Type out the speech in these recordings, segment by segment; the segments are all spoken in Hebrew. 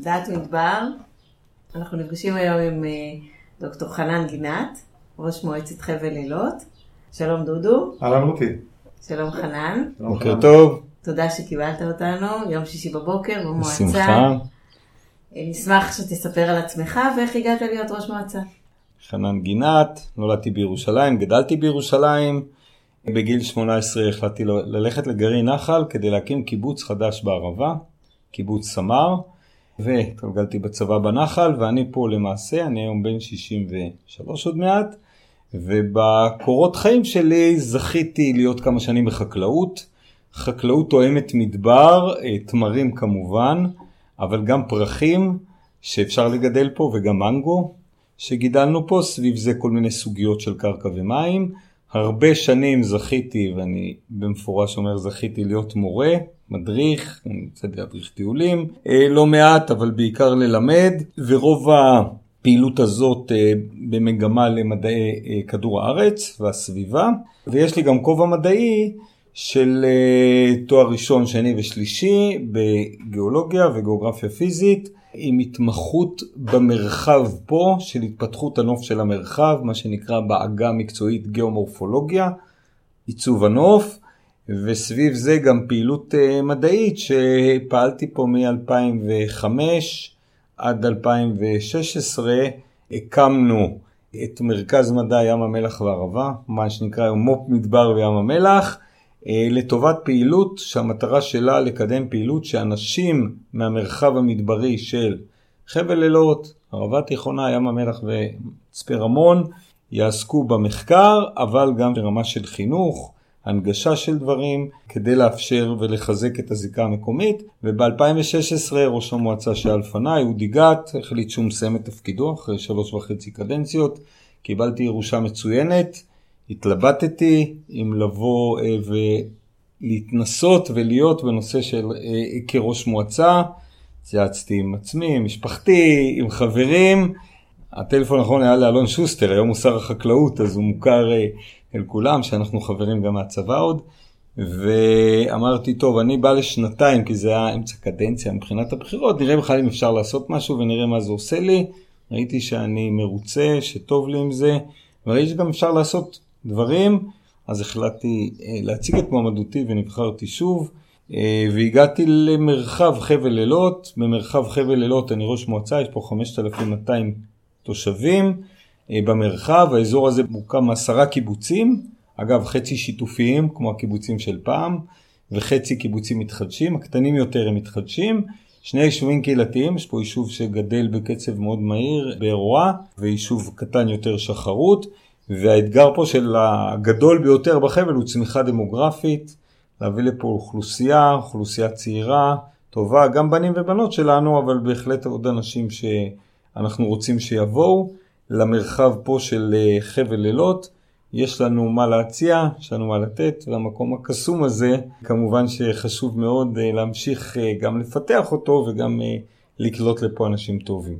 דעת מדבר. אנחנו נפגשים היום עם אה, דוקטור חנן גינת, ראש מועצת חבל אילות. שלום דודו. אהלן רותי. שלום חנן. בוקר טוב. תודה שקיבלת אותנו, יום שישי בבוקר במועצה. בשמחה. אה, נשמח שתספר על עצמך ואיך הגעת להיות ראש מועצה. חנן גינת, נולדתי בירושלים, גדלתי בירושלים. בגיל 18 החלטתי ל- ללכת לגרעין נחל כדי להקים קיבוץ חדש בערבה, קיבוץ סמר, והתגלגלתי בצבא בנחל, ואני פה למעשה, אני היום בן 63 עוד מעט, ובקורות חיים שלי זכיתי להיות כמה שנים בחקלאות. חקלאות תואמת מדבר, אה, תמרים כמובן, אבל גם פרחים שאפשר לגדל פה וגם מנגו שגידלנו פה, סביב זה כל מיני סוגיות של קרקע ומים. הרבה שנים זכיתי, ואני במפורש אומר זכיתי להיות מורה, מדריך, רוצה להדריך טיולים, אה, לא מעט, אבל בעיקר ללמד, ורוב הפעילות הזאת אה, במגמה למדעי אה, כדור הארץ והסביבה, ויש לי גם כובע מדעי של תואר ראשון, שני ושלישי בגיאולוגיה וגיאוגרפיה פיזית. עם התמחות במרחב פה של התפתחות הנוף של המרחב, מה שנקרא בעגה המקצועית גיאומורפולוגיה, עיצוב הנוף, וסביב זה גם פעילות מדעית שפעלתי פה מ-2005 עד 2016, הקמנו את מרכז מדע ים המלח והערבה, מה שנקרא מו"פ מדבר וים המלח. לטובת פעילות שהמטרה שלה לקדם פעילות שאנשים מהמרחב המדברי של חבל אילות, ערבה תיכונה, ים המלח ומצפה רמון יעסקו במחקר, אבל גם ברמה של חינוך, הנגשה של דברים, כדי לאפשר ולחזק את הזיקה המקומית. וב-2016 ראש המועצה שהיה לפניי, אודי גת, החליט שהוא מסיים את תפקידו אחרי שלוש וחצי קדנציות. קיבלתי ירושה מצוינת. התלבטתי אם לבוא אה, ולהתנסות ולהיות בנושא של אה, כראש מועצה. צייצתי עם עצמי, עם משפחתי, עם חברים. הטלפון האחרון היה לאלון שוסטר, היום הוא שר החקלאות, אז הוא מוכר אה, אל כולם, שאנחנו חברים גם מהצבא עוד. ואמרתי, טוב, אני בא לשנתיים, כי זה היה אמצע קדנציה מבחינת הבחירות, נראה בכלל אם אפשר לעשות משהו ונראה מה זה עושה לי. ראיתי שאני מרוצה, שטוב לי עם זה, וראיתי שגם אפשר לעשות דברים, אז החלטתי להציג את מועמדותי ונבחרתי שוב, והגעתי למרחב חבל אילות. במרחב חבל אילות אני ראש מועצה, יש פה 5,200 תושבים במרחב, האזור הזה מורכב מעשרה קיבוצים, אגב חצי שיתופיים כמו הקיבוצים של פעם, וחצי קיבוצים מתחדשים, הקטנים יותר הם מתחדשים. שני יישובים קהילתיים, יש פה יישוב שגדל בקצב מאוד מהיר באירוע, ויישוב קטן יותר שחרות. והאתגר פה של הגדול ביותר בחבל הוא צמיחה דמוגרפית, להביא לפה אוכלוסייה, אוכלוסייה צעירה, טובה, גם בנים ובנות שלנו, אבל בהחלט עוד אנשים שאנחנו רוצים שיבואו למרחב פה של חבל אילות. יש לנו מה להציע, יש לנו מה לתת, והמקום הקסום הזה, כמובן שחשוב מאוד להמשיך גם לפתח אותו וגם לקלוט לפה אנשים טובים.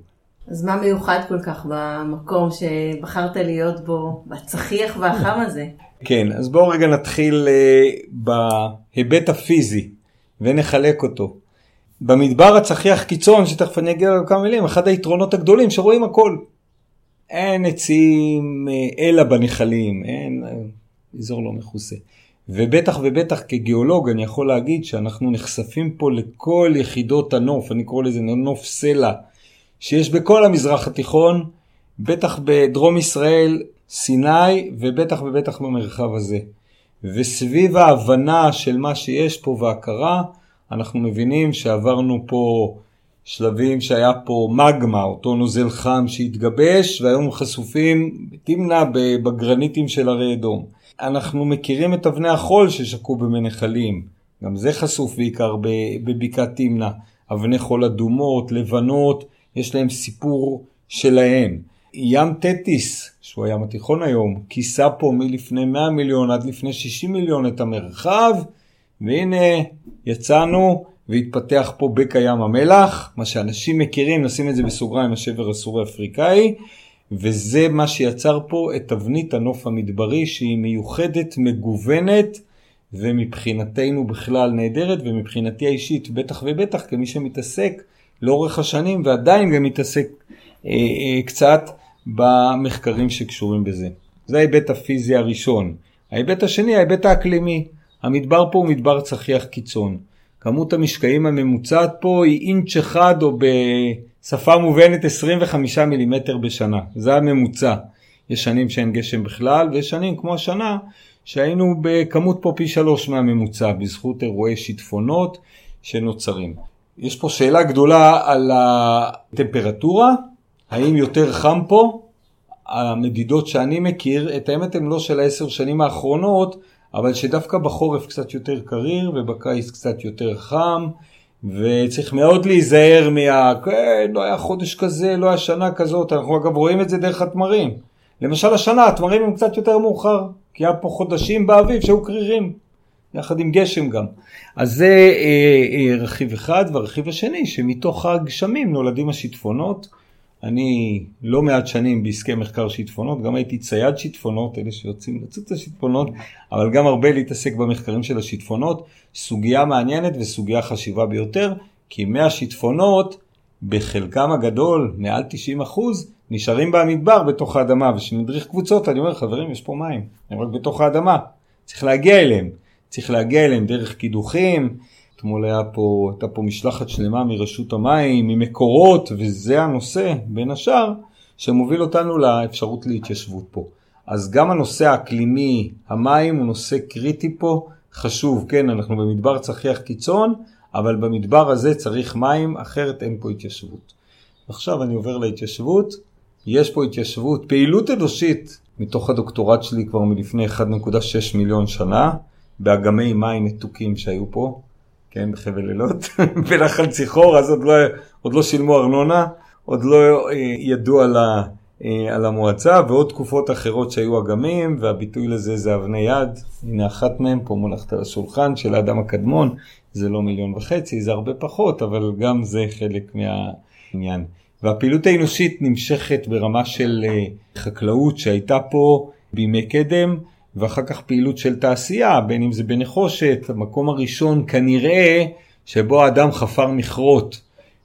אז מה מיוחד כל כך במקום שבחרת להיות בו, בצחיח והחם הזה? כן, אז בואו רגע נתחיל בהיבט הפיזי ונחלק אותו. במדבר הצחיח קיצון, שתכף אני אגיע לכמה מילים, אחד היתרונות הגדולים שרואים הכל. אין עצים אלא בנחלים, אין אזור לא מכוסה. ובטח ובטח כגיאולוג אני יכול להגיד שאנחנו נחשפים פה לכל יחידות הנוף, אני קורא לזה נוף סלע. שיש בכל המזרח התיכון, בטח בדרום ישראל, סיני, ובטח ובטח במרחב הזה. וסביב ההבנה של מה שיש פה והכרה, אנחנו מבינים שעברנו פה שלבים שהיה פה מגמה, אותו נוזל חם שהתגבש, והיום חשופים, תמנע בגרניטים של הרי אדום. אנחנו מכירים את אבני החול ששקעו במי נחלים, גם זה חשוף בעיקר בבקעת תמנע. אבני חול אדומות, לבנות, יש להם סיפור שלהם. ים תטיס, שהוא הים התיכון היום, כיסה פה מלפני 100 מיליון עד לפני 60 מיליון את המרחב, והנה יצאנו והתפתח פה בקע ים המלח, מה שאנשים מכירים, נשים את זה בסוגריים, השבר הסורי אפריקאי, וזה מה שיצר פה את תבנית הנוף המדברי שהיא מיוחדת, מגוונת, ומבחינתנו בכלל נהדרת, ומבחינתי האישית בטח ובטח כמי שמתעסק לאורך השנים ועדיין גם מתעסק אה, אה, קצת במחקרים שקשורים בזה. זה ההיבט הפיזי הראשון. ההיבט השני, ההיבט האקלימי. המדבר פה הוא מדבר צחיח קיצון. כמות המשקעים הממוצעת פה היא אינץ' אחד או בשפה מובנת 25 מילימטר בשנה. זה הממוצע. יש שנים שאין גשם בכלל ויש שנים כמו השנה שהיינו בכמות פה פי שלוש מהממוצע בזכות אירועי שיטפונות שנוצרים. יש פה שאלה גדולה על הטמפרטורה, האם יותר חם פה? המדידות שאני מכיר, את האמת הן לא של העשר שנים האחרונות, אבל שדווקא בחורף קצת יותר קריר ובקיץ קצת יותר חם, וצריך מאוד להיזהר מה... כן, לא היה חודש כזה, לא היה שנה כזאת, אנחנו אגב רואים את זה דרך התמרים. למשל השנה התמרים הם קצת יותר מאוחר, כי היה פה חודשים באביב שהיו קרירים, יחד עם גשם גם. אז זה אה, אה, רכיב אחד, והרכיב השני, שמתוך הגשמים נולדים השיטפונות. אני לא מעט שנים בעסקי מחקר שיטפונות, גם הייתי צייד שיטפונות, אלה שיוצאים לצאת השיטפונות, אבל גם הרבה להתעסק במחקרים של השיטפונות. סוגיה מעניינת וסוגיה חשיבה ביותר, כי מהשיטפונות, בחלקם הגדול, מעל 90 אחוז, נשארים במדבר בתוך האדמה, וכשנדריך קבוצות אני אומר חברים יש פה מים, הם רק בתוך האדמה, צריך להגיע אליהם, צריך להגיע אליהם דרך קידוחים, אתמול היה פה, הייתה פה משלחת שלמה מרשות המים, ממקורות, וזה הנושא בין השאר שמוביל אותנו לאפשרות להתיישבות פה. אז גם הנושא האקלימי, המים הוא נושא קריטי פה, חשוב, כן, אנחנו במדבר צחיח קיצון, אבל במדבר הזה צריך מים, אחרת אין פה התיישבות. עכשיו אני עובר להתיישבות. יש פה התיישבות, פעילות אנושית מתוך הדוקטורט שלי כבר מלפני 1.6 מיליון שנה, באגמי מים מתוקים שהיו פה, כן, בחבל אילות, בנחל ציחור, אז עוד לא, עוד לא שילמו ארנונה, עוד לא אה, ידעו על, ה, אה, על המועצה, ועוד תקופות אחרות שהיו אגמים, והביטוי לזה זה אבני יד, הנה אחת מהן פה מונחת על השולחן של האדם הקדמון, זה לא מיליון וחצי, זה הרבה פחות, אבל גם זה חלק מהעניין. והפעילות האנושית נמשכת ברמה של אה, חקלאות שהייתה פה בימי קדם, ואחר כך פעילות של תעשייה, בין אם זה בנחושת, המקום הראשון כנראה שבו האדם חפר מכרות.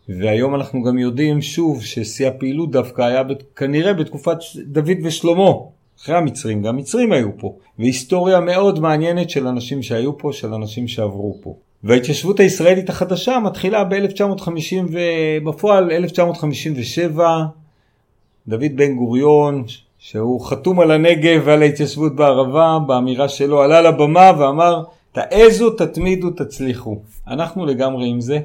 והיום אנחנו גם יודעים שוב ששיא הפעילות דווקא היה כנראה בתקופת דוד ושלמה, אחרי המצרים, גם מצרים היו פה. והיסטוריה מאוד מעניינת של אנשים שהיו פה, של אנשים שעברו פה. וההתיישבות הישראלית החדשה מתחילה ב-1950 ובפועל 1957 דוד בן גוריון שהוא חתום על הנגב ועל ההתיישבות בערבה באמירה שלו עלה לבמה ואמר תעזו תתמידו תצליחו. אנחנו לגמרי עם זה.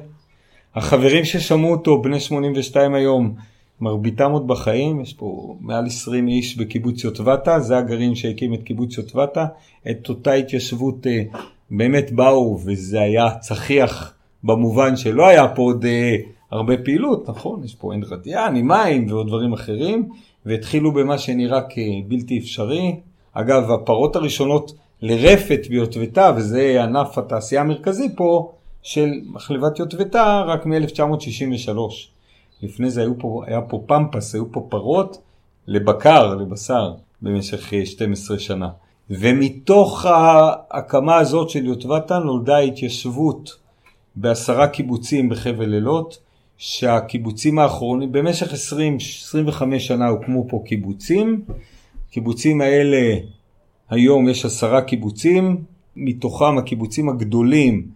החברים ששמעו אותו בני 82 היום מרביתם עוד בחיים יש פה מעל 20 איש בקיבוץ יוטבתה זה הגרעין שהקים את קיבוץ יוטבתה. את אותה התיישבות אה, באמת באו וזה היה צחיח במובן שלא היה פה עוד אה, הרבה פעילות, נכון? יש פה עין רדיאן עם מים ועוד דברים אחרים, והתחילו במה שנראה כבלתי אפשרי. אגב, הפרות הראשונות לרפת ביוטבתה, וזה ענף התעשייה המרכזי פה של מחלבת יוטבתה, רק מ-1963. לפני זה היו פה, היה פה פמפס, היו פה פרות לבקר, לבשר, במשך 12 אה, שנה. ומתוך ההקמה הזאת של יוטבתה נולדה התיישבות בעשרה קיבוצים בחבל אילות, שהקיבוצים האחרונים, במשך 20-25 שנה הוקמו פה קיבוצים. קיבוצים האלה, היום יש עשרה קיבוצים, מתוכם הקיבוצים הגדולים,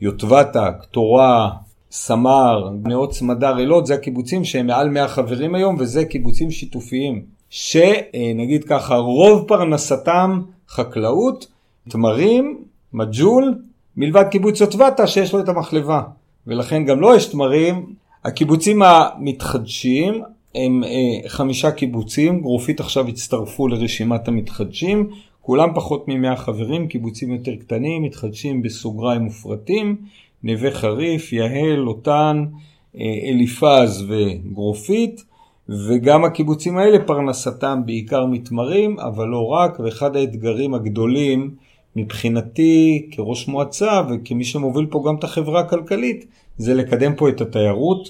יוטבתה, קטורה, סמר, נאות סמדר, אילות, זה הקיבוצים שהם מעל 100 חברים היום, וזה קיבוצים שיתופיים. שנגיד ככה, רוב פרנסתם חקלאות, תמרים, מג'ול, מלבד קיבוץ יוטבתה שיש לו את המחלבה. ולכן גם לו יש תמרים. הקיבוצים המתחדשים הם אה, חמישה קיבוצים, גרופית עכשיו הצטרפו לרשימת המתחדשים, כולם פחות מ-100 חברים, קיבוצים יותר קטנים, מתחדשים בסוגריים מופרטים, נווה חריף, יהל, לוטן, אה, אליפז וגרופית. וגם הקיבוצים האלה פרנסתם בעיקר מתמרים, אבל לא רק, ואחד האתגרים הגדולים מבחינתי כראש מועצה וכמי שמוביל פה גם את החברה הכלכלית, זה לקדם פה את התיירות.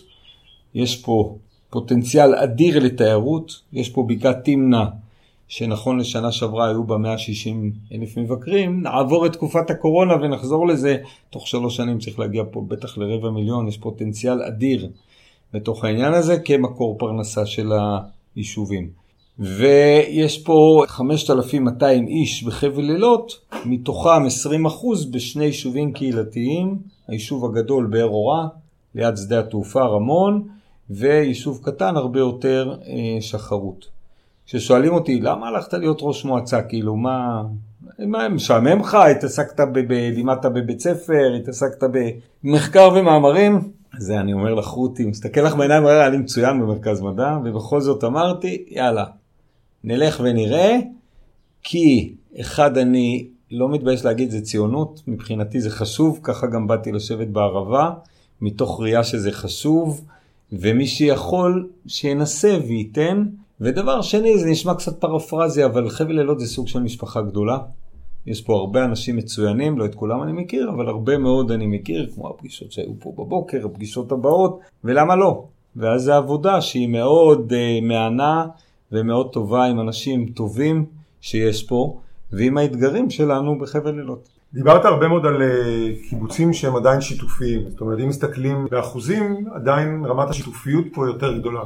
יש פה פוטנציאל אדיר לתיירות, יש פה בקעת תמנע שנכון לשנה שעברה היו בה 160 אלף מבקרים, נעבור את תקופת הקורונה ונחזור לזה, תוך שלוש שנים צריך להגיע פה בטח לרבע מיליון, יש פוטנציאל אדיר בתוך העניין הזה כמקור פרנסה של היישובים. ויש פה 5,200 איש בחבל לילות, מתוכם 20% בשני יישובים קהילתיים, היישוב הגדול באר אורה, ליד שדה התעופה רמון, ויישוב קטן הרבה יותר אה, שחרות. כששואלים אותי, למה הלכת להיות ראש מועצה? כאילו, מה... מה משעמם לך? התעסקת, ב... לימדת בבית ספר, התעסקת במחקר ומאמרים? זה אני אומר לך, רותי, מסתכל לך בעיניים, לי מצוין במרכז מדע, ובכל זאת אמרתי, יאללה, נלך ונראה, כי אחד, אני לא מתבייש להגיד, זה ציונות, מבחינתי זה חשוב, ככה גם באתי לשבת בערבה, מתוך ראייה שזה חשוב, ומי שיכול, שינסה וייתן. ודבר שני, זה נשמע קצת פרפרזיה, אבל חבל אילות זה סוג של משפחה גדולה. יש פה הרבה אנשים מצוינים, לא את כולם אני מכיר, אבל הרבה מאוד אני מכיר, כמו הפגישות שהיו פה בבוקר, הפגישות הבאות, ולמה לא? ואז זו עבודה שהיא מאוד uh, מהנה ומאוד טובה עם אנשים טובים שיש פה, ועם האתגרים שלנו בחבל אילות. דיברת הרבה מאוד על uh, קיבוצים שהם עדיין שיתופיים, זאת אומרת אם מסתכלים באחוזים עדיין רמת השיתופיות פה יותר גדולה.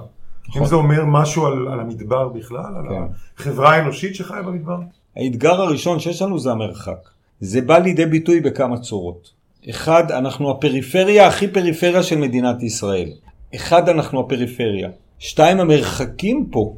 נכון. אם זה אומר משהו על, על המדבר בכלל, על כן. החברה האנושית שחיה במדבר? האתגר הראשון שיש לנו זה המרחק. זה בא לידי ביטוי בכמה צורות. אחד, אנחנו הפריפריה הכי פריפריה של מדינת ישראל. אחד, אנחנו הפריפריה. שתיים, המרחקים פה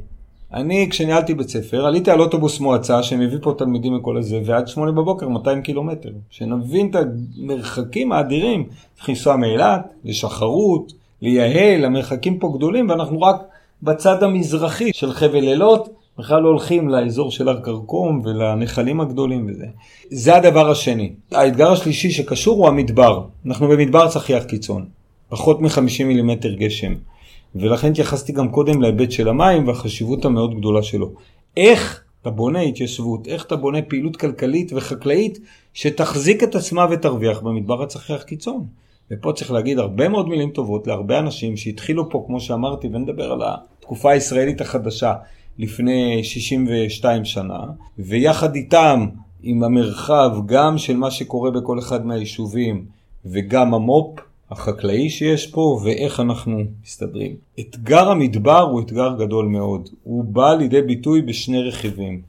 אני, כשניהלתי בית ספר, עליתי על אוטובוס מועצה שמביא פה תלמידים מכל הזה, ועד שמונה בבוקר 200 קילומטר. שנבין את המרחקים האדירים, צריך לנסוע מאילת, לשחרות, ליהל, המרחקים פה גדולים, ואנחנו רק בצד המזרחי של חבל אילות, בכלל לא הולכים לאזור של הר כרכום ולנחלים הגדולים וזה. זה הדבר השני. האתגר השלישי שקשור הוא המדבר. אנחנו במדבר צחיח קיצון. פחות מ-50 מילימטר גשם. ולכן התייחסתי גם קודם להיבט של המים והחשיבות המאוד גדולה שלו. איך אתה בונה התיישבות, איך אתה בונה פעילות כלכלית וחקלאית שתחזיק את עצמה ותרוויח במדבר הצחיח קיצון. ופה צריך להגיד הרבה מאוד מילים טובות להרבה אנשים שהתחילו פה, כמו שאמרתי, ונדבר על התקופה הישראלית החדשה לפני 62 שנה, ויחד איתם, עם המרחב גם של מה שקורה בכל אחד מהיישובים, וגם המו"פ, החקלאי שיש פה ואיך אנחנו מסתדרים. אתגר המדבר הוא אתגר גדול מאוד. הוא בא לידי ביטוי בשני רכיבים.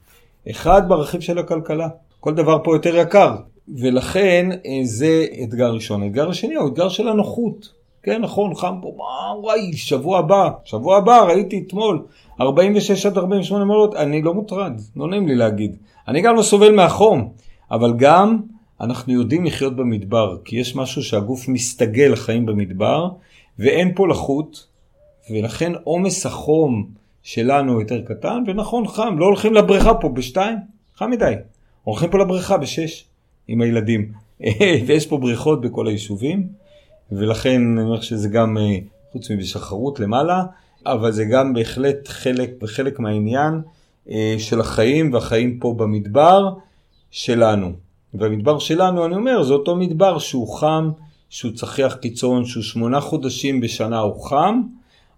אחד ברכיב של הכלכלה. כל דבר פה יותר יקר, ולכן אה, זה אתגר ראשון. האתגר השני הוא אתגר של הנוחות. כן, נכון, חם פה, מה, וואי, שבוע הבא, שבוע הבא, ראיתי אתמול, 46 עד 48 מעלות, אני לא מוטרד, לא נעים לי להגיד. אני גם לא סובל מהחום, אבל גם אנחנו יודעים לחיות במדבר, כי יש משהו שהגוף מסתגל לחיים במדבר, ואין פה לחות, ולכן עומס החום שלנו יותר קטן, ונכון, חם, לא הולכים לבריכה פה בשתיים, חם מדי. הולכים פה לבריכה בשש עם הילדים. ויש פה בריכות בכל היישובים, ולכן אני אומר שזה גם, אה, חוץ מבשחרות למעלה, אבל זה גם בהחלט חלק, חלק מהעניין אה, של החיים, והחיים פה במדבר שלנו. והמדבר שלנו, אני אומר, זה אותו מדבר שהוא חם, שהוא צחיח קיצון, שהוא שמונה חודשים בשנה הוא חם,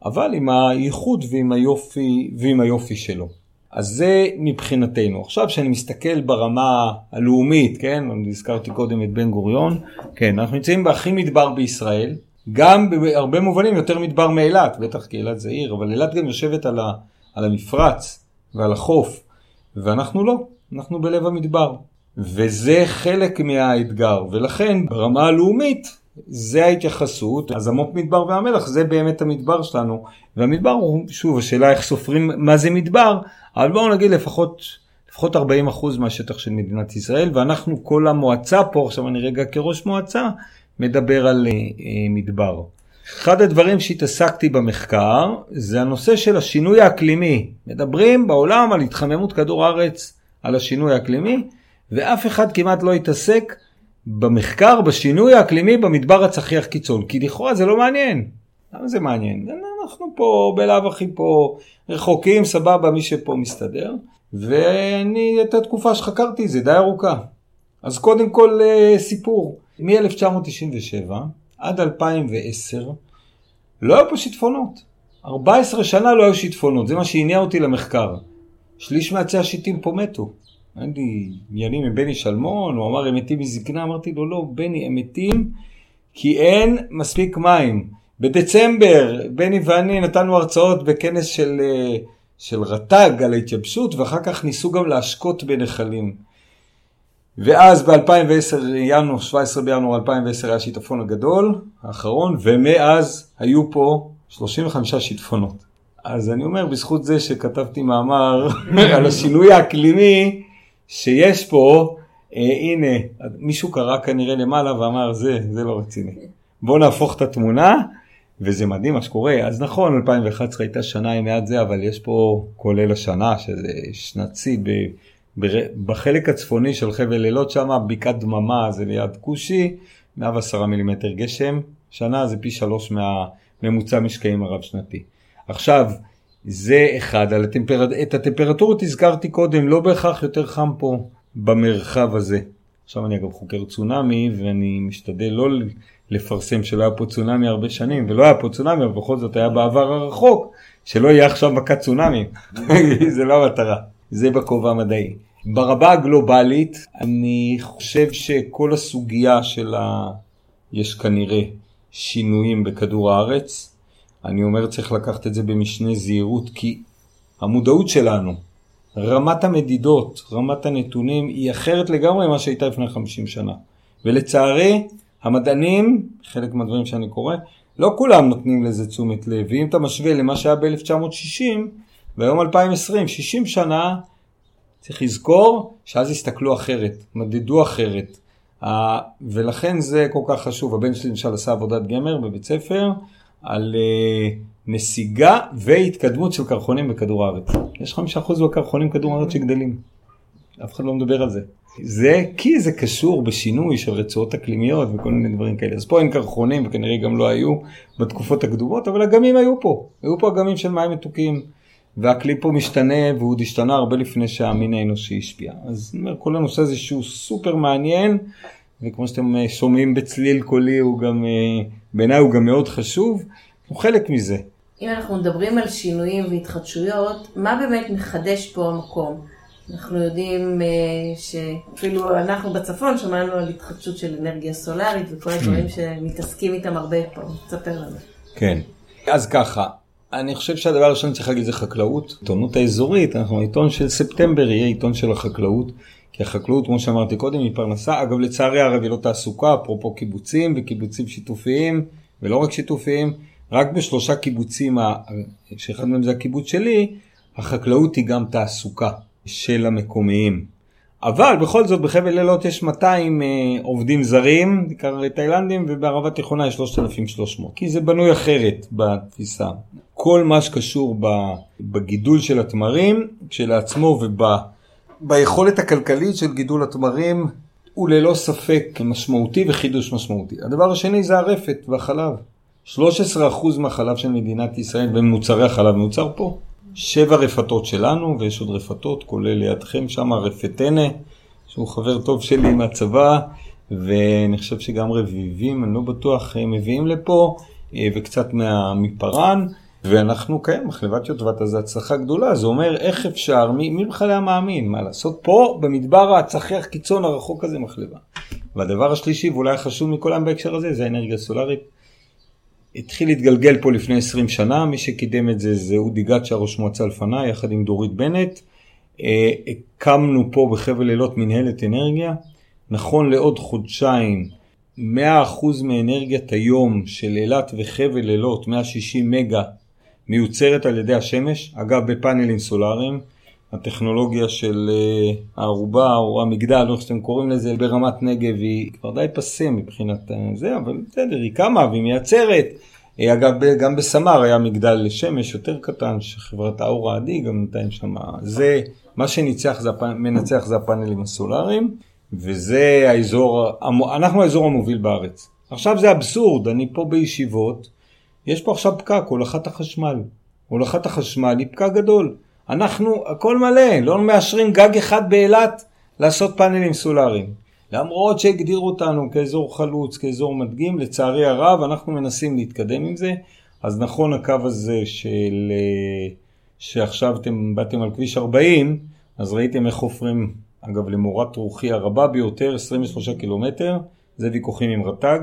אבל עם הייחוד ועם היופי, ועם היופי שלו. אז זה מבחינתנו. עכשיו כשאני מסתכל ברמה הלאומית, כן, אני הזכרתי קודם את בן גוריון, כן, אנחנו נמצאים בהכי מדבר בישראל, גם בהרבה מובנים יותר מדבר מאילת, בטח כי אילת זה עיר, אבל אילת גם יושבת על, ה, על המפרץ ועל החוף, ואנחנו לא, אנחנו בלב המדבר. וזה חלק מהאתגר, ולכן ברמה הלאומית זה ההתייחסות, אז המו"פ מדבר וים המלח זה באמת המדבר שלנו, והמדבר הוא, שוב, השאלה איך סופרים מה זה מדבר, אבל בואו נגיד לפחות, לפחות 40% מהשטח של מדינת ישראל, ואנחנו כל המועצה פה, עכשיו אני רגע כראש מועצה, מדבר על אה, אה, מדבר. אחד הדברים שהתעסקתי במחקר זה הנושא של השינוי האקלימי. מדברים בעולם על התחממות כדור הארץ, על השינוי האקלימי, ואף אחד כמעט לא התעסק במחקר, בשינוי האקלימי במדבר הצחיח קיצון, כי לכאורה זה לא מעניין. למה זה מעניין? אנחנו פה בלאו הכי פה רחוקים, סבבה, מי שפה מסתדר. ואני, את התקופה שחקרתי זה די ארוכה. אז קודם כל אה, סיפור. מ-1997 עד 2010 לא היו פה שיטפונות. 14 שנה לא היו שיטפונות, זה מה שהניע אותי למחקר. שליש מעצי השיטים פה מתו. היה לי עניינים עם בני שלמון, הוא אמר הם מתים מזקנה, אמרתי לו לא, בני, הם מתים כי אין מספיק מים. בדצמבר בני ואני נתנו הרצאות בכנס של, אה, של רט"ג על ההתייבשות ואחר כך ניסו גם להשקות בנחלים. ואז ב-2010, ינואר, 17 בינואר 2010 היה השיטפון הגדול, האחרון, ומאז היו פה 35 שיטפונות. אז אני אומר, בזכות זה שכתבתי מאמר על השינוי האקלימי, שיש פה, אה, הנה, מישהו קרא כנראה למעלה ואמר, זה, זה לא רציני. בואו נהפוך את התמונה, וזה מדהים מה שקורה. אז נכון, 2011 הייתה שנה עם מעט זה, אבל יש פה, כולל השנה, שזה שנת שיא, בחלק הצפוני של חבל אילות שם, בקעת דממה זה ליד כושי, 110 מילימטר גשם, שנה זה פי שלוש מהממוצע משקעים הרב שנתי. עכשיו, זה אחד, על הטמפר... את הטמפרטורות הזכרתי קודם, לא בהכרח יותר חם פה במרחב הזה. עכשיו אני אגב חוקר צונאמי ואני משתדל לא לפרסם שלא היה פה צונאמי הרבה שנים ולא היה פה צונאמי אבל בכל זאת היה בעבר הרחוק שלא יהיה עכשיו מכת צונאמי זה לא המטרה זה בכובע המדעי. ברמה הגלובלית אני חושב שכל הסוגיה של ה... יש כנראה שינויים בכדור הארץ אני אומר צריך לקחת את זה במשנה זהירות כי המודעות שלנו רמת המדידות, רמת הנתונים היא אחרת לגמרי ממה שהייתה לפני 50 שנה. ולצערי, המדענים, חלק מהדברים שאני קורא, לא כולם נותנים לזה תשומת לב. ואם אתה משווה למה שהיה ב-1960, והיום 2020, 60 שנה, צריך לזכור שאז הסתכלו אחרת, מדדו אחרת. ולכן זה כל כך חשוב. הבן שלי למשל עשה עבודת גמר בבית ספר על אה, נסיגה והתקדמות של קרחונים בכדור הארץ. יש חמישה אחוז בקרחונים בכדור הארץ שגדלים. אף אחד לא מדבר על זה. זה כי זה קשור בשינוי של רצועות אקלימיות וכל מיני דברים כאלה. אז פה אין קרחונים וכנראה גם לא היו בתקופות הקדומות, אבל אגמים היו פה. היו פה אגמים של מים מתוקים. והאקלים פה משתנה והוא עוד השתנה הרבה לפני שהמין האנושי השפיע. אז אני אומר, כל הנושא הזה שהוא סופר מעניין, וכמו שאתם אה, שומעים בצליל קולי, הוא גם, אה, בעיניי הוא גם מאוד חשוב, הוא חלק מזה. אם אנחנו מדברים על שינויים והתחדשויות, מה באמת מחדש פה המקום? אנחנו יודעים uh, שאפילו אנחנו בצפון שמענו על התחדשות של אנרגיה סולארית וכל הדברים שמתעסקים איתם הרבה פה. תספר לנו. כן, אז ככה, אני חושב שהדבר הראשון שצריך להגיד זה חקלאות. עיתונות האזורית, אנחנו עיתון של ספטמבר יהיה עיתון של החקלאות. כי החקלאות, כמו שאמרתי קודם, היא פרנסה. אגב, לצערי הרב היא לא תעסוקה, אפרופו קיבוצים וקיבוצים שיתופיים, ולא רק שיתופיים. רק בשלושה קיבוצים, שאחד מהם זה הקיבוץ שלי, החקלאות היא גם תעסוקה של המקומיים. אבל בכל זאת בחבל אילות יש 200 אה, עובדים זרים, בעיקר תאילנדים, ובערבה תיכונה יש 3,300. כי זה בנוי אחרת בתפיסה. כל מה שקשור בגידול של התמרים כשלעצמו וביכולת הכלכלית של גידול התמרים הוא ללא ספק משמעותי וחידוש משמעותי. הדבר השני זה הרפת והחלב. 13% מהחלב של מדינת ישראל ומוצרי החלב מיוצר פה. שבע רפתות שלנו, ויש עוד רפתות, כולל לידכם שם רפתנה, שהוא חבר טוב שלי מהצבא, ואני חושב שגם רביבים, אני לא בטוח, מביאים לפה, אה, וקצת מפרן. ואנחנו, כן, מחלבת יוטבתה זה הצלחה גדולה, זה אומר איך אפשר, מי, מי בכלל היה מאמין, מה לעשות פה במדבר הצחיח קיצון הרחוק הזה מחלבה. והדבר השלישי, ואולי החשוב מכולם בהקשר הזה, זה האנרגיה הסולארית. התחיל להתגלגל פה לפני 20 שנה, מי שקידם את זה זה אודי גצ'ה, ראש מועצה לפניי, יחד עם דורית בנט. אה, הקמנו פה בחבל אילות מנהלת אנרגיה. נכון לעוד חודשיים, 100% מאנרגיית היום של אילת וחבל אילות, 160 מגה, מיוצרת על ידי השמש, אגב בפאנלים סולאריים. הטכנולוגיה של uh, הערובה או המגדל, איך שאתם קוראים לזה, ברמת נגב היא כבר די פסה מבחינת זה, אבל בסדר, היא קמה והיא מייצרת. אה, אגב, גם בסמר היה מגדל לשמש יותר קטן, שחברת האור העדי גם נתן שם. זה, מה שניצח זה, מנצח זה הפאנלים הסולאריים, וזה האזור, אנחנו האזור המוביל בארץ. עכשיו זה אבסורד, אני פה בישיבות, יש פה עכשיו פקק, הולכת החשמל. הולכת החשמל היא פקק גדול. אנחנו, הכל מלא, לא מאשרים גג אחד באילת לעשות פאנלים סולאריים. למרות שהגדירו אותנו כאזור חלוץ, כאזור מדגים, לצערי הרב אנחנו מנסים להתקדם עם זה. אז נכון הקו הזה של, שעכשיו אתם באתם על כביש 40, אז ראיתם איך חופרים, אגב, למורת רוחי הרבה ביותר, 23 קילומטר, זה ויכוחים עם רט"ג,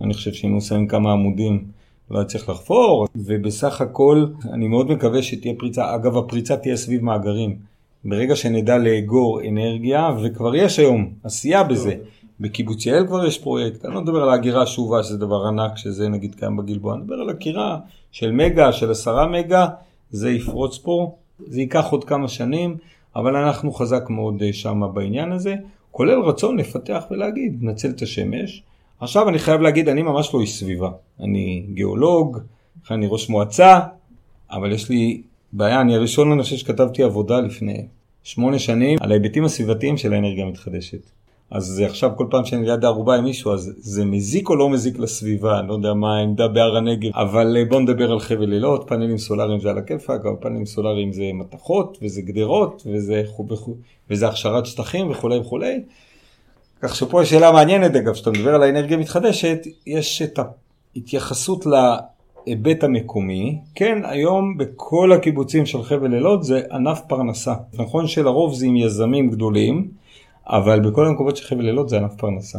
אני חושב שאם נסיים כמה עמודים לא צריך לחפור, ובסך הכל אני מאוד מקווה שתהיה פריצה, אגב הפריצה תהיה סביב מאגרים. ברגע שנדע לאגור אנרגיה, וכבר יש היום עשייה בזה, בקיבוץ יעל כבר יש פרויקט, אני לא מדבר על ההגירה השאובה שזה דבר ענק, שזה נגיד קיים בגלבוע, אני מדבר על הגירה של מגה, של עשרה מגה, זה יפרוץ פה, זה ייקח עוד כמה שנים, אבל אנחנו חזק מאוד אה, שם בעניין הזה, כולל רצון לפתח ולהגיד, נצל את השמש. עכשיו אני חייב להגיד, אני ממש לא איש סביבה, אני גיאולוג, אני ראש מועצה, אבל יש לי בעיה, אני הראשון אני חושב שכתבתי עבודה לפני שמונה שנים על ההיבטים הסביבתיים של האנרגיה המתחדשת. אז עכשיו כל פעם שאני ליד הערובה עם מישהו, אז זה מזיק או לא מזיק לסביבה, אני לא יודע מה העמדה בהר הנגב, אבל אה, בוא נדבר על חבל לילות, פאנלים סולאריים זה על הכיפאק, אבל פאנלים סולאריים זה מתכות, וזה גדרות, וזה, וזה הכשרת שטחים וכולי וכולי. כך שפה יש שאלה מעניינת, אגב, כשאתה מדבר על האנרגיה המתחדשת, יש את ההתייחסות להיבט המקומי. כן, היום בכל הקיבוצים של חבל לילות זה ענף פרנסה. נכון שלרוב זה עם יזמים גדולים, אבל בכל המקומות של חבל לילות זה ענף פרנסה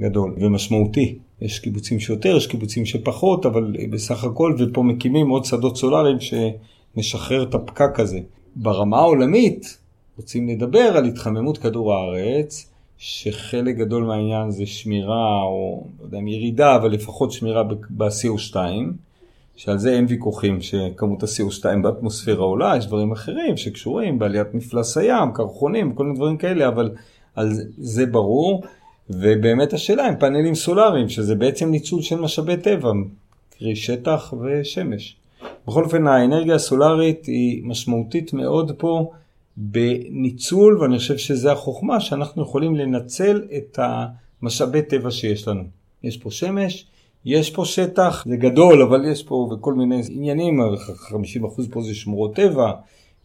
גדול ומשמעותי. יש קיבוצים שיותר, יש קיבוצים שפחות, אבל בסך הכל, ופה מקימים עוד שדות סולאריים שמשחרר את הפקק הזה. ברמה העולמית רוצים לדבר על התחממות כדור הארץ, שחלק גדול מהעניין זה שמירה, או לא יודע אם ירידה, אבל לפחות שמירה ב-CO2, שעל זה אין ויכוחים שכמות ה-CO2 באטמוספירה עולה, יש דברים אחרים שקשורים בעליית מפלס הים, קרחונים, כל מיני דברים כאלה, אבל על זה ברור. ובאמת השאלה הם פאנלים סולאריים, שזה בעצם ניצול של משאבי טבע, קרי שטח ושמש. בכל אופן האנרגיה הסולארית היא משמעותית מאוד פה. בניצול, ואני חושב שזה החוכמה, שאנחנו יכולים לנצל את המשאבי טבע שיש לנו. יש פה שמש, יש פה שטח, זה גדול, אבל יש פה וכל מיני עניינים, 50% פה זה שמורות טבע,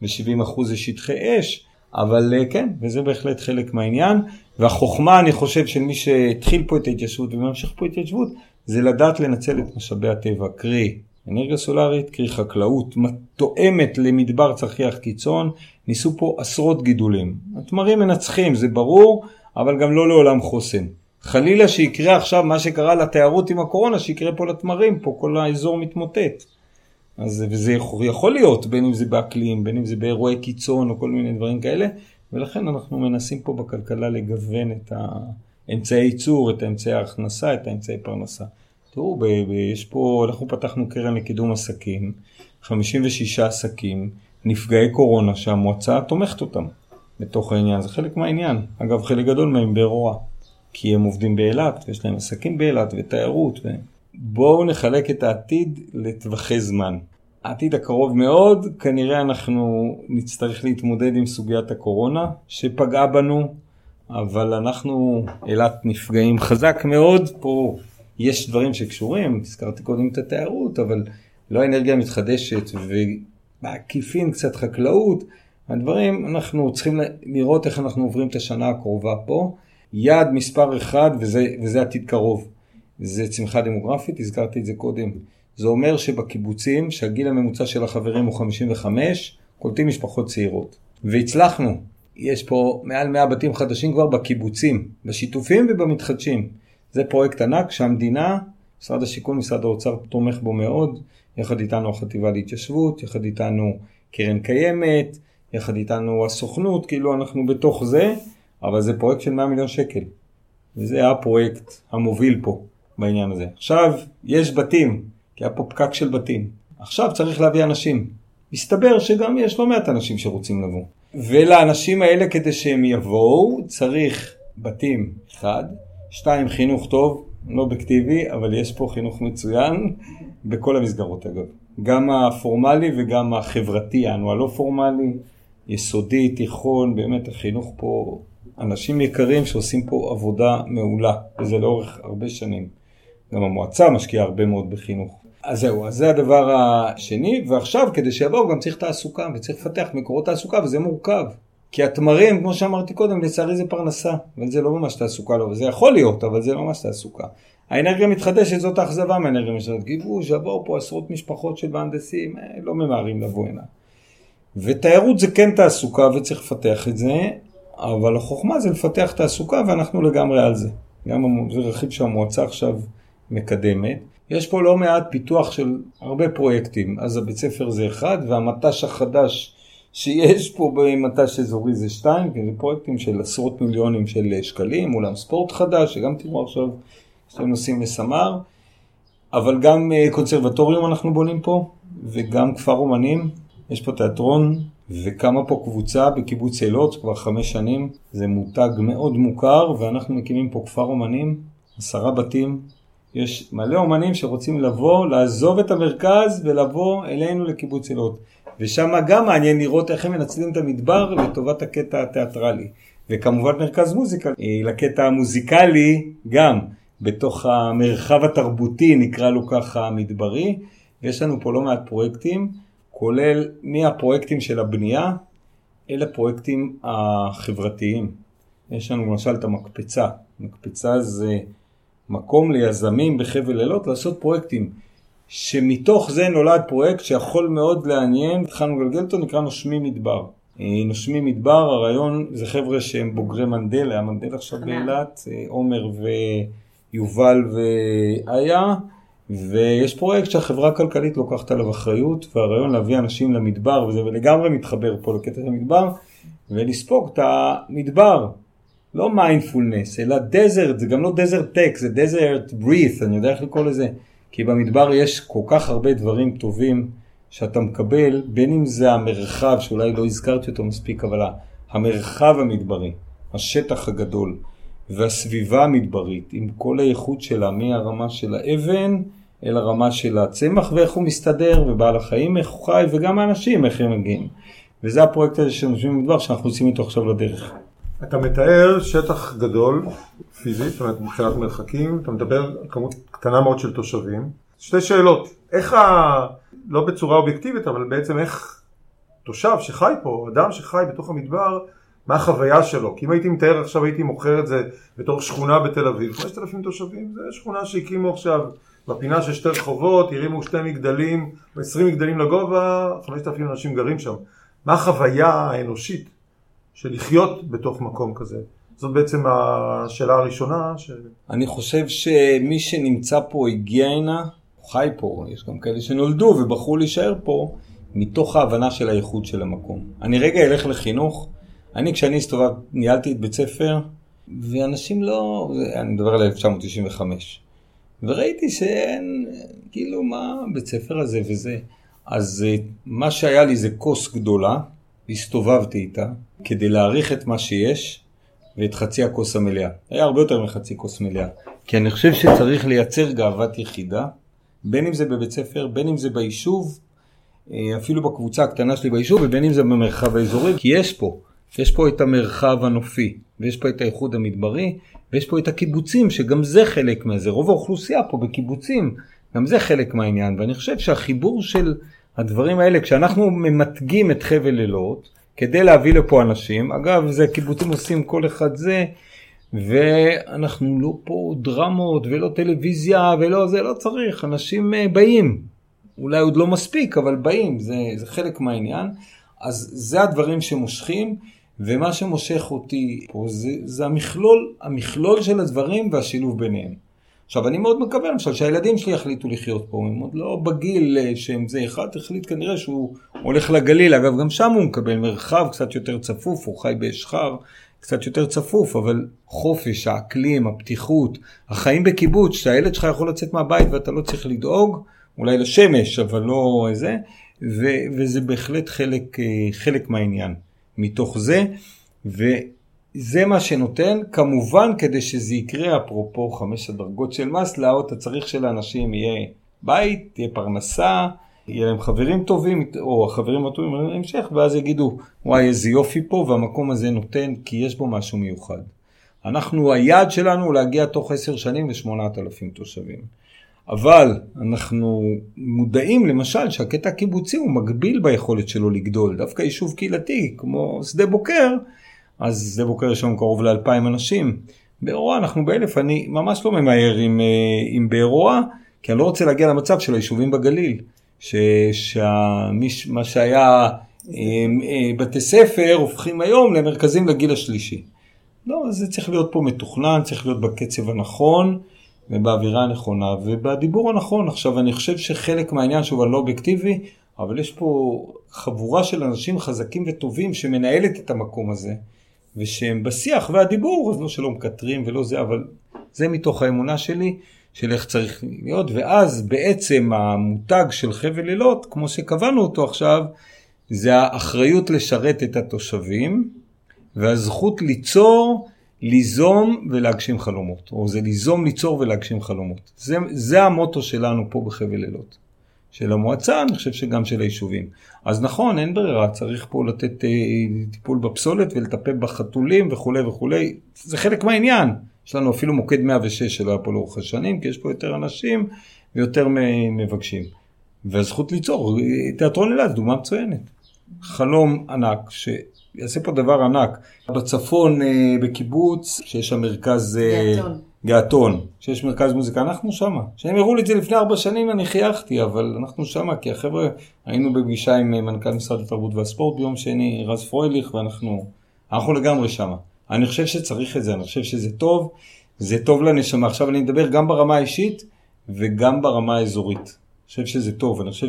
ו-70% זה שטחי אש, אבל אה, כן, וזה בהחלט חלק מהעניין. והחוכמה, אני חושב, של מי שהתחיל פה את ההתיישבות וממשיך פה את ההתיישבות, זה לדעת לנצל את משאבי הטבע, קרי אנרגיה סולארית, קרי חקלאות, תואמת למדבר צחיח קיצון, ניסו פה עשרות גידולים. התמרים מנצחים, זה ברור, אבל גם לא לעולם חוסן. חלילה שיקרה עכשיו מה שקרה לתיירות עם הקורונה, שיקרה פה לתמרים, פה כל האזור מתמוטט. אז וזה יכול, יכול להיות, בין אם זה באקלים, בין אם זה באירועי קיצון או כל מיני דברים כאלה, ולכן אנחנו מנסים פה בכלכלה לגוון את האמצעי ייצור, את האמצעי ההכנסה, את האמצעי פרנסה. תראו, יש פה, אנחנו פתחנו קרן לקידום עסקים, 56 עסקים, נפגעי קורונה שהמועצה תומכת אותם בתוך העניין, זה חלק מהעניין. אגב, חלק גדול מהם באירוע, כי הם עובדים באילת, ויש להם עסקים באילת ותיירות. ו... בואו נחלק את העתיד לטווחי זמן. העתיד הקרוב מאוד, כנראה אנחנו נצטרך להתמודד עם סוגיית הקורונה שפגעה בנו, אבל אנחנו, אילת נפגעים חזק מאוד, פה יש דברים שקשורים, הזכרתי קודם את התיירות, אבל לא אנרגיה מתחדשת ובעקיפין קצת חקלאות, הדברים, אנחנו צריכים לראות איך אנחנו עוברים את השנה הקרובה פה. יעד מספר אחד, וזה, וזה עתיד קרוב, זה צמיחה דמוגרפית, הזכרתי את זה קודם. זה אומר שבקיבוצים, שהגיל הממוצע של החברים הוא 55, קולטים משפחות צעירות. והצלחנו. יש פה מעל 100 בתים חדשים כבר בקיבוצים, בשיתופים ובמתחדשים. זה פרויקט ענק שהמדינה, משרד השיכון, משרד האוצר תומך בו מאוד, יחד איתנו החטיבה להתיישבות, יחד איתנו קרן קיימת, יחד איתנו הסוכנות, כאילו אנחנו בתוך זה, אבל זה פרויקט של 100 מיליון שקל. וזה הפרויקט המוביל פה בעניין הזה. עכשיו, יש בתים, כי היה פה פקק של בתים. עכשיו צריך להביא אנשים. מסתבר שגם יש לא מעט אנשים שרוצים לבוא. ולאנשים האלה, כדי שהם יבואו, צריך בתים, אחד, שתיים, חינוך טוב, לא אובייקטיבי, אבל יש פה חינוך מצוין בכל המסגרות אגב. גם הפורמלי וגם החברתי, אנו הלא פורמלי, יסודי, תיכון, באמת החינוך פה, אנשים יקרים שעושים פה עבודה מעולה, וזה לאורך הרבה שנים. גם המועצה משקיעה הרבה מאוד בחינוך. אז זהו, אז זה הדבר השני, ועכשיו כדי שיבואו גם צריך תעסוקה, וצריך לפתח מקורות תעסוקה, וזה מורכב. כי התמרים, כמו שאמרתי קודם, לצערי זה פרנסה, אבל זה לא ממש תעסוקה, לא, זה יכול להיות, אבל זה לא ממש תעסוקה. האנרגיה המתחדשת זאת האכזבה מהאנרגיה המתחדשת. גיבוש, יבואו פה עשרות משפחות של מהנדסים, אה, לא ממהרים לבוא הנה. ותיירות זה כן תעסוקה וצריך לפתח את זה, אבל החוכמה זה לפתח תעסוקה ואנחנו לגמרי על זה. גם זה רכיב שהמועצה עכשיו מקדמת. יש פה לא מעט פיתוח של הרבה פרויקטים, אז הבית ספר זה אחד והמט"ש החדש שיש פה במט"ש אזורי זה שתיים, כי זה פרויקטים של עשרות מיליונים של שקלים, אולם ספורט חדש, שגם תראו עכשיו שאתם נוסעים לסמר, אבל גם אה, קונסרבטוריום אנחנו בונים פה, וגם כפר אומנים, יש פה תיאטרון, וקמה פה קבוצה בקיבוץ אילות כבר חמש שנים, זה מותג מאוד מוכר, ואנחנו מקימים פה כפר אומנים, עשרה בתים, יש מלא אומנים שרוצים לבוא, לעזוב את המרכז ולבוא אלינו לקיבוץ אילות. ושם גם מעניין לראות איך הם מנצלים את המדבר לטובת הקטע התיאטרלי. וכמובן מרכז מוזיקה, אה, לקטע המוזיקלי גם, בתוך המרחב התרבותי נקרא לו ככה המדברי. ויש לנו פה לא מעט פרויקטים, כולל מהפרויקטים של הבנייה אל הפרויקטים החברתיים. יש לנו למשל את המקפצה. מקפצה זה מקום ליזמים בחבל אילות לעשות פרויקטים. שמתוך זה נולד פרויקט שיכול מאוד לעניין, התחלנו לגלגל אותו, נקרא נושמי מדבר. אה, נושמי מדבר, הרעיון זה חבר'ה שהם בוגרי מנדלה, מנדלה עכשיו באילת, אה, עומר ויובל ואיה, ויש פרויקט שהחברה הכלכלית לוקחת עליו אחריות, והרעיון להביא אנשים למדבר, וזה לגמרי מתחבר פה לקטע המדבר, ולספוג את המדבר. לא מיינדפולנס, אלא desert, זה גם לא desert tech, זה desert breath, אני יודע איך לקרוא לזה. כי במדבר יש כל כך הרבה דברים טובים שאתה מקבל, בין אם זה המרחב, שאולי לא הזכרתי אותו מספיק, אבל המרחב המדברי, השטח הגדול והסביבה המדברית, עם כל האיכות שלה, מהרמה של האבן אל הרמה של הצמח ואיך הוא מסתדר, ובעל החיים איך הוא חי, וגם האנשים איך הם מגיעים. וזה הפרויקט הזה של נושמים במדבר שאנחנו יוצאים איתו עכשיו לדרך. אתה מתאר שטח גדול, פיזית, זאת אומרת מבחינת מרחקים, אתה מדבר על כמות קטנה מאוד של תושבים. שתי שאלות, איך ה... לא בצורה אובייקטיבית, אבל בעצם איך תושב שחי פה, אדם שחי בתוך המדבר, מה החוויה שלו? כי אם הייתי מתאר עכשיו, הייתי מוכר את זה בתור שכונה בתל אביב, 5,000 תושבים, זה שכונה שהקימו עכשיו בפינה של שתי רחובות, הרימו שתי מגדלים, 20 מגדלים לגובה, 5,000 אנשים גרים שם. מה החוויה האנושית של לחיות בתוך מקום כזה? זאת בעצם השאלה הראשונה. ש... אני חושב שמי שנמצא פה הגיע הנה, חי פה, יש גם כאלה שנולדו ובחרו להישאר פה, מתוך ההבנה של האיכות של המקום. אני רגע אלך לחינוך, אני כשאני הסתובב, ניהלתי את בית ספר, ואנשים לא, אני מדבר על 1995, וראיתי שאין, כאילו מה בית ספר הזה וזה. אז אה, מה שהיה לי זה כוס גדולה, הסתובבתי איתה, כדי להעריך את מה שיש, ואת חצי הכוס המלאה. היה הרבה יותר מחצי כוס מלאה. כי אני חושב שצריך לייצר גאוות יחידה, בין אם זה בבית ספר, בין אם זה ביישוב, אה, אפילו בקבוצה הקטנה שלי ביישוב, ובין אם זה במרחב האזורי, כי יש פה, יש פה את המרחב הנופי, ויש פה את האיחוד המדברי, ויש פה את הקיבוצים, שגם זה חלק מזה. רוב האוכלוסייה פה בקיבוצים, גם זה חלק מהעניין. ואני חושב שהחיבור של הדברים האלה, כשאנחנו ממתגים את חבל אילות, כדי להביא לפה אנשים. אגב, זה קיבוצים עושים כל אחד זה, ואנחנו לא פה דרמות ולא טלוויזיה ולא זה, לא צריך, אנשים אה, באים. אולי עוד לא מספיק, אבל באים, זה, זה חלק מהעניין. אז זה הדברים שמושכים, ומה שמושך אותי פה זה, זה המכלול, המכלול של הדברים והשילוב ביניהם. עכשיו, אני מאוד מקווה למשל שהילדים שלי יחליטו לחיות פה, הם עוד לא בגיל אה, שהם זה. אחד, החליט כנראה שהוא הולך לגליל, אגב, גם שם הוא מקבל מרחב קצת יותר צפוף, הוא חי באשחר קצת יותר צפוף, אבל חופש, האקלים, הפתיחות, החיים בקיבוץ, שהילד שלך יכול לצאת מהבית ואתה לא צריך לדאוג, אולי לשמש, אבל לא זה, ו- וזה בהחלט חלק, אה, חלק מהעניין. מתוך זה, ו... זה מה שנותן, כמובן כדי שזה יקרה, אפרופו חמש הדרגות של מסלאו, אתה צריך שלאנשים יהיה בית, תהיה פרנסה, יהיה להם חברים טובים, או החברים הטובים להמשך, ואז יגידו, וואי, איזה יופי פה, והמקום הזה נותן, כי יש בו משהו מיוחד. אנחנו, היעד שלנו הוא להגיע תוך עשר שנים לשמונת אלפים תושבים. אבל אנחנו מודעים למשל שהקטע הקיבוצי הוא מגביל ביכולת שלו לגדול. דווקא יישוב קהילתי כמו שדה בוקר, אז שדה בוקר יש לנו קרוב לאלפיים אנשים. באירוע אנחנו באלף, אני ממש לא ממהר עם, אה, עם באירוע, כי אני לא רוצה להגיע למצב של היישובים בגליל, שמה שהיה אה, בתי ספר הופכים היום למרכזים לגיל השלישי. לא, זה צריך להיות פה מתוכנן, צריך להיות בקצב הנכון ובאווירה הנכונה ובדיבור הנכון. עכשיו, אני חושב שחלק מהעניין, שוב, אני לא אובייקטיבי, אבל יש פה חבורה של אנשים חזקים וטובים שמנהלת את המקום הזה, ושהם בשיח והדיבור, אז לא שלא מקטרים ולא זה, אבל זה מתוך האמונה שלי, של איך צריך להיות, ואז בעצם המותג של חבל לילות, כמו שקבענו אותו עכשיו, זה האחריות לשרת את התושבים, והזכות ליצור, ליזום ולהגשים חלומות. או זה ליזום, ליצור ולהגשים חלומות. זה, זה המוטו שלנו פה בחבל לילות. של המועצה, אני חושב שגם של היישובים. אז נכון, אין ברירה, צריך פה לתת אה, טיפול בפסולת ולטפל בחתולים וכולי וכולי. זה חלק מהעניין. יש לנו אפילו מוקד 106 שלא היה פה לאורך השנים, כי יש פה יותר אנשים ויותר מבקשים. והזכות ליצור, תיאטרון אילת, דוגמה מצוינת. חלום ענק, שיעשה פה דבר ענק. בצפון, אה, בקיבוץ, שיש שם מרכז... אה, געתון. שיש מרכז מוזיקה, אנחנו שמה. כשהם הראו לי את זה לפני ארבע שנים אני חייכתי, אבל אנחנו שמה, כי החבר'ה, היינו בפגישה עם אה, מנכ"ל משרד התרבות והספורט ביום שני, רז פרויליך, ואנחנו אנחנו לגמרי שמה. אני חושב שצריך את זה, אני חושב שזה טוב, זה טוב לנשמה. עכשיו אני מדבר גם ברמה האישית וגם ברמה האזורית. אני חושב שזה טוב, אני חושב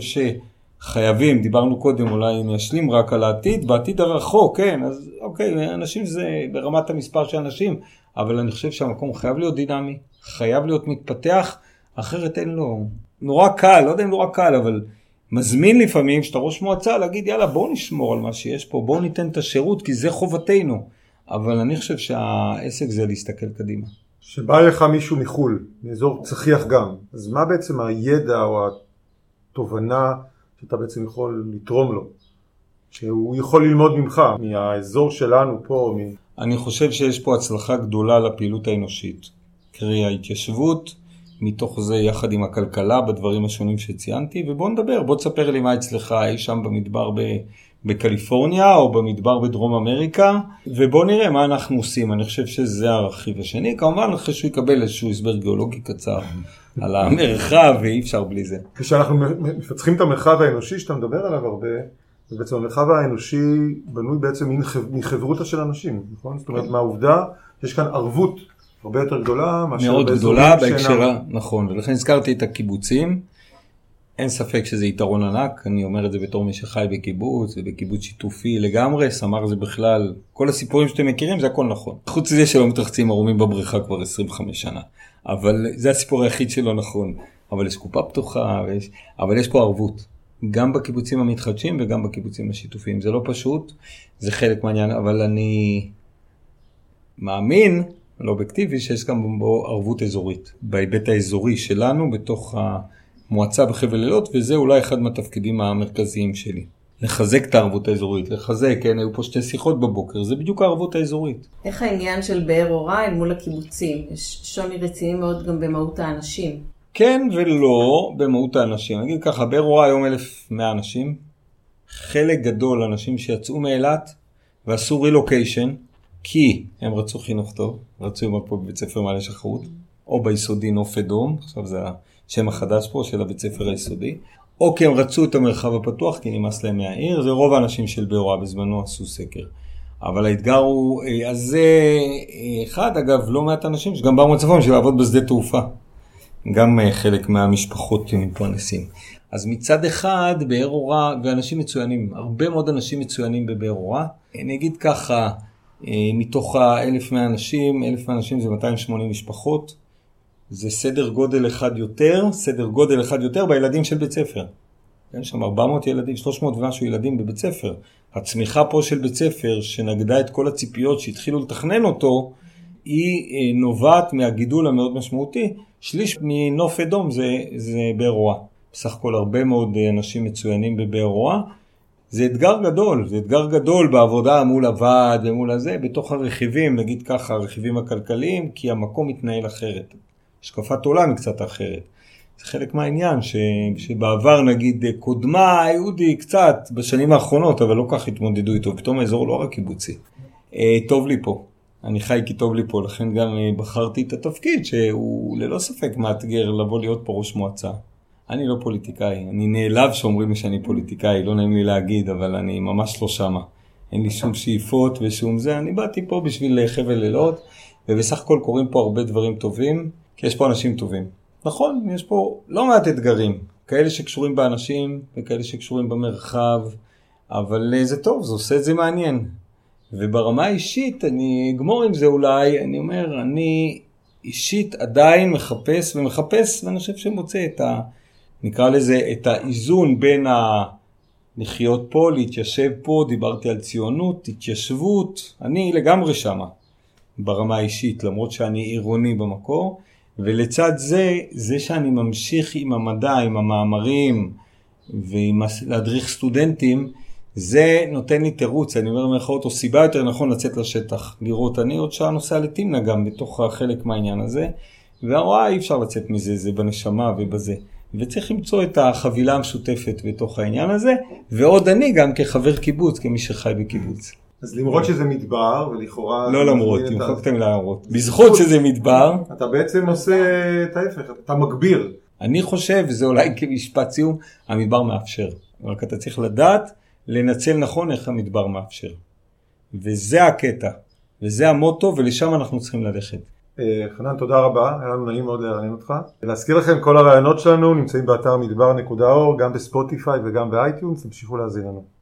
שחייבים, דיברנו קודם, אולי אני אשלים רק על העתיד, בעתיד הרחוק, כן, אז אוקיי, אנשים זה ברמת המספר של אנשים, אבל אני חושב שהמקום חייב להיות דינמי, חייב להיות מתפתח, אחרת אין לו... נורא קל, לא יודע אם נורא קל, אבל מזמין לפעמים, כשאתה ראש מועצה, להגיד יאללה בואו נשמור על מה שיש פה, בואו ניתן את השירות, כי זה חובתנו. אבל אני חושב שהעסק זה להסתכל קדימה. שבא לך מישהו מחו"ל, מאזור צחיח גם, אז מה בעצם הידע או התובנה שאתה בעצם יכול לתרום לו? שהוא יכול ללמוד ממך, מהאזור שלנו פה. מ... אני חושב שיש פה הצלחה גדולה לפעילות האנושית. קרי ההתיישבות, מתוך זה יחד עם הכלכלה בדברים השונים שציינתי, ובוא נדבר, בוא תספר לי מה אצלך אי שם במדבר ב... בקליפורניה או במדבר בדרום אמריקה, ובואו נראה מה אנחנו עושים. אני חושב שזה הרכיב השני, כמובן אחרי שהוא יקבל איזשהו הסבר גיאולוגי קצר על המרחב, ואי אפשר בלי זה. כשאנחנו מפצחים את המרחב האנושי שאתה מדבר עליו הרבה, אז בעצם המרחב האנושי בנוי בעצם מחברותה של אנשים, נכון? זאת אומרת, מהעובדה שיש כאן ערבות הרבה יותר גדולה מאשר מאוד גדולה בהקשר, נכון, ולכן הזכרתי את הקיבוצים. אין ספק שזה יתרון ענק, אני אומר את זה בתור מי שחי בקיבוץ ובקיבוץ שיתופי לגמרי, סמר זה בכלל, כל הסיפורים שאתם מכירים זה הכל נכון. חוץ מזה שלא מתרחצים ערומים בבריכה כבר 25 שנה, אבל זה הסיפור היחיד שלא נכון. אבל יש קופה פתוחה, ויש, אבל יש פה ערבות, גם בקיבוצים המתחדשים וגם בקיבוצים השיתופיים. זה לא פשוט, זה חלק מהעניין, אבל אני מאמין, לא אובייקטיבי, שיש גם בו ערבות אזורית, בהיבט האזורי שלנו, בתוך ה... מועצה בחבל אילות, וזה אולי אחד מהתפקידים המרכזיים שלי. לחזק את הערבות האזורית, לחזק, כן, היו פה שתי שיחות בבוקר, זה בדיוק הערבות האזורית. איך העניין של באר אורה אל מול הקיבוצים? יש שוני רציני מאוד גם במהות האנשים. כן ולא במהות האנשים. נגיד ככה, באר אורה היום 1,100 אנשים, חלק גדול אנשים שיצאו מאילת ועשו רילוקיישן, כי הם רצו חינוך טוב, רצו ללמוד פה בבית ספר מעלה שחרות, או ביסודי נוף אדום, עכשיו זה השם החדש פה של הבית ספר היסודי, או כי הם רצו את המרחב הפתוח כי נמאס להם מהעיר, זה רוב האנשים של באורה בזמנו עשו סקר. אבל האתגר הוא, אה, אז זה אה, אחד, אגב, לא מעט אנשים שגם באו מהצפון בשביל לעבוד בשדה תעופה. גם אה, חלק מהמשפחות מתפרנסים. אז מצד אחד, באר אורה, ואנשים מצוינים, הרבה מאוד אנשים מצוינים בבאר אורה. אני אגיד ככה, מתוך ה-1,100 אנשים, 1,100 אנשים זה 280 משפחות. זה סדר גודל אחד יותר, סדר גודל אחד יותר בילדים של בית ספר. יש שם 400 ילדים, 300 ומשהו ילדים בבית ספר. הצמיחה פה של בית ספר, שנגדה את כל הציפיות שהתחילו לתכנן אותו, היא אה, נובעת מהגידול המאוד משמעותי. שליש מנוף אדום זה, זה באר רואה. בסך הכל הרבה מאוד אה, אנשים מצוינים בבאר רואה. זה אתגר גדול, זה אתגר גדול בעבודה מול הוועד ומול הזה, בתוך הרכיבים, נגיד ככה, הרכיבים הכלכליים, כי המקום מתנהל אחרת. השקפת עולם היא קצת אחרת. זה חלק מהעניין, ש, שבעבר נגיד קודמה היהודי קצת בשנים האחרונות, אבל לא כך התמודדו איתו, פתאום האזור לא רק קיבוצי. אה, טוב לי פה, אני חי כי טוב לי פה, לכן גם אה, בחרתי את התפקיד שהוא ללא ספק מאתגר לבוא להיות פה ראש מועצה. אני לא פוליטיקאי, אני נעלב שאומרים לי שאני פוליטיקאי, לא נעים לי להגיד, אבל אני ממש לא שמה. אין לי שום שאיפות ושום זה, אני באתי פה בשביל חבל לילות, ובסך הכל קורים פה הרבה דברים טובים, כי יש פה אנשים טובים. נכון, יש פה לא מעט אתגרים, כאלה שקשורים באנשים וכאלה שקשורים במרחב, אבל אה, זה טוב, זה עושה את זה מעניין. וברמה האישית, אני אגמור עם זה אולי, אני אומר, אני אישית עדיין מחפש ומחפש, ואני חושב שמוצא את ה... נקרא לזה, את האיזון בין ה... לחיות פה, להתיישב פה, דיברתי על ציונות, התיישבות, אני לגמרי שמה ברמה האישית, למרות שאני עירוני במקור, ולצד זה, זה שאני ממשיך עם המדע, עם המאמרים ועם להדריך סטודנטים, זה נותן לי תירוץ, אני אומר במירכאות, או סיבה יותר נכון לצאת לשטח, לראות, אני עוד שעה נוסע לתמנה גם בתוך חלק מהעניין הזה, והרואה אי אפשר לצאת מזה, זה בנשמה ובזה. וצריך למצוא את החבילה המשותפת בתוך העניין הזה, ועוד אני גם כחבר קיבוץ, כמי שחי בקיבוץ. אז למרות שזה מדבר, ולכאורה... לא למרות, תמחוק את המילה למרות. בזכות שזה מדבר. אתה בעצם עושה את ההפך, אתה מגביר. אני חושב, וזה אולי כמשפט סיום, המדבר מאפשר. רק אתה צריך לדעת לנצל נכון איך המדבר מאפשר. וזה הקטע, וזה המוטו, ולשם אנחנו צריכים ללכת. אה, חנן, תודה רבה, היה לנו נעים מאוד לראיין אותך. להזכיר לכם, כל הרעיונות שלנו נמצאים באתר מדבר.אור, גם בספוטיפיי וגם ב iTunes, תמשיכו להאזין לנו.